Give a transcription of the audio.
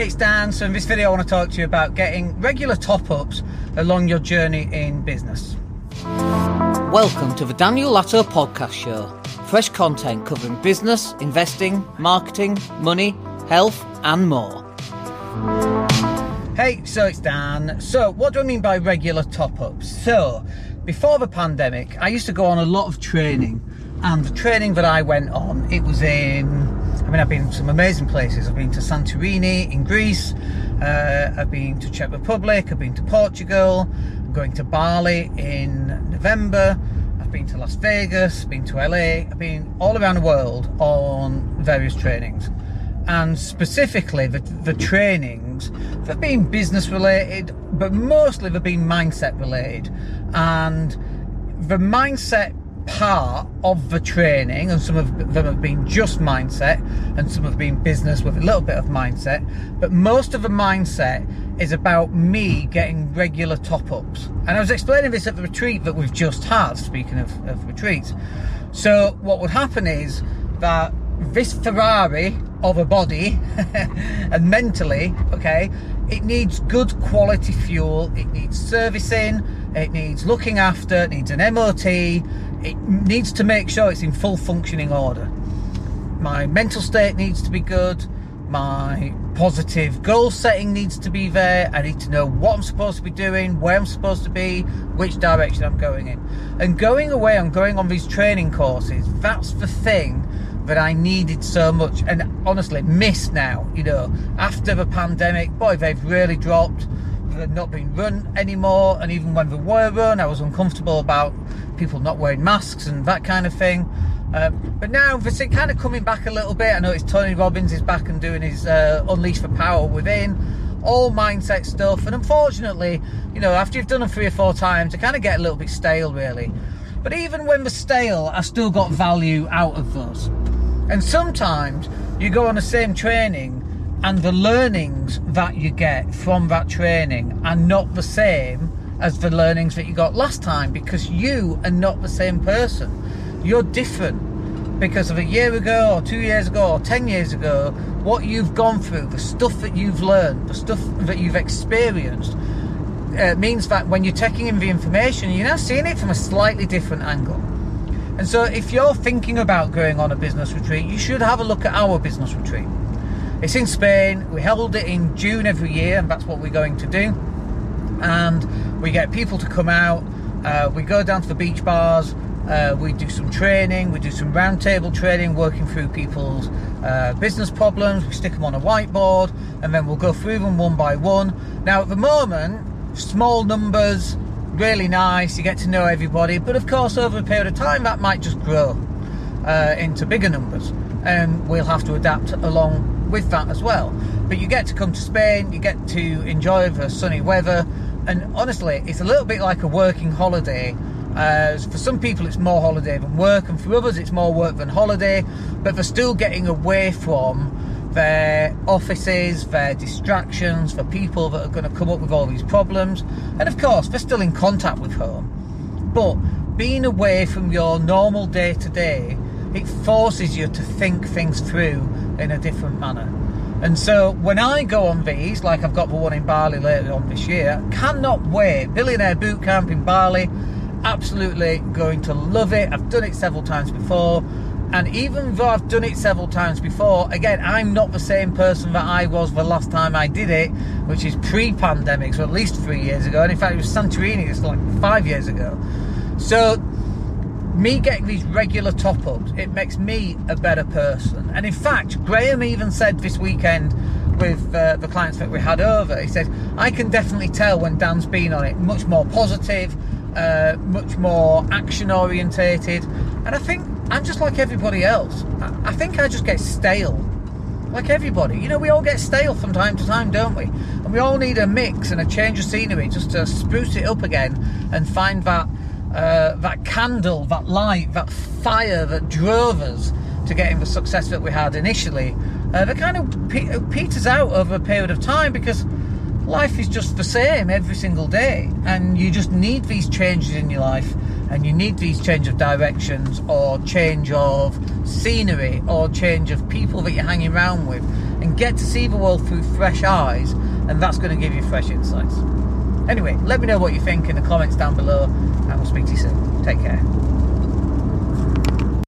Hey, it's Dan. So, in this video, I want to talk to you about getting regular top ups along your journey in business. Welcome to the Daniel Latto Podcast Show. Fresh content covering business, investing, marketing, money, health, and more. Hey, so it's Dan. So, what do I mean by regular top ups? So, before the pandemic, I used to go on a lot of training, and the training that I went on, it was in I mean, I've been to some amazing places. I've been to Santorini in Greece. Uh, I've been to Czech Republic. I've been to Portugal. I'm going to Bali in November. I've been to Las Vegas. Been to LA. I've been all around the world on various trainings, and specifically the, the trainings have been business related, but mostly they've been mindset related, and the mindset part of the training, and some of them have been just mindset, and some have been business with a little bit of mindset. But most of the mindset is about me getting regular top ups. And I was explaining this at the retreat that we've just had, speaking of, of retreats. So, what would happen is that this Ferrari of a body and mentally, okay, it needs good quality fuel, it needs servicing, it needs looking after, it needs an MOT, it needs to make sure it's in full functioning order. My mental state needs to be good, my positive goal setting needs to be there. I need to know what I'm supposed to be doing, where I'm supposed to be, which direction I'm going in. And going away and going on these training courses, that's the thing that I needed so much and honestly miss now. You know, after the pandemic, boy, they've really dropped. They're not being run anymore, and even when they were run, I was uncomfortable about people not wearing masks and that kind of thing. Um, but now they're kind of coming back a little bit. I know it's Tony Robbins is back and doing his uh, Unleash for Power within, all mindset stuff. And unfortunately, you know, after you've done them three or four times, they kind of get a little bit stale, really. But even when they're stale, I still got value out of those. And sometimes you go on the same training and the learnings that you get from that training are not the same as the learnings that you got last time because you are not the same person. You're different because of a year ago or two years ago or 10 years ago, what you've gone through, the stuff that you've learned, the stuff that you've experienced, uh, means that when you're taking in the information, you're now seeing it from a slightly different angle. And so, if you're thinking about going on a business retreat, you should have a look at our business retreat. It's in Spain. We held it in June every year, and that's what we're going to do. And we get people to come out. Uh, we go down to the beach bars. Uh, we do some training. We do some roundtable training, working through people's uh, business problems. We stick them on a whiteboard, and then we'll go through them one by one. Now, at the moment, small numbers really nice. You get to know everybody, but of course, over a period of time, that might just grow uh, into bigger numbers, and we'll have to adapt along with that as well. But you get to come to Spain, you get to enjoy the sunny weather, and honestly, it's a little bit like a working holiday. Uh, for some people, it's more holiday than work, and for others, it's more work than holiday. But they're still getting away from their offices, their distractions, for people that are going to come up with all these problems. And of course, they're still in contact with home. But being away from your normal day to day, it forces you to think things through in a different manner. And so when I go on these, like I've got the one in Bali later on this year, cannot wait. Billionaire Boot Camp in Bali, absolutely going to love it. I've done it several times before. And even though I've done it several times before, again, I'm not the same person that I was the last time I did it, which is pre pandemic, so at least three years ago. And in fact, it was Santorini, it's like five years ago. So, me getting these regular top ups, it makes me a better person. And in fact, Graham even said this weekend with uh, the clients that we had over, he said, I can definitely tell when Dan's been on it, much more positive, uh, much more action orientated. And I think I'm just like everybody else. I think I just get stale. Like everybody. You know, we all get stale from time to time, don't we? And we all need a mix and a change of scenery just to spruce it up again and find that uh, that candle, that light, that fire that drove us to getting the success that we had initially. Uh, that kind of pe- peters out over a period of time because life is just the same every single day, and you just need these changes in your life and you need these change of directions or change of scenery or change of people that you're hanging around with and get to see the world through fresh eyes, and that's going to give you fresh insights. Anyway, let me know what you think in the comments down below, and we'll speak to you soon. Take care.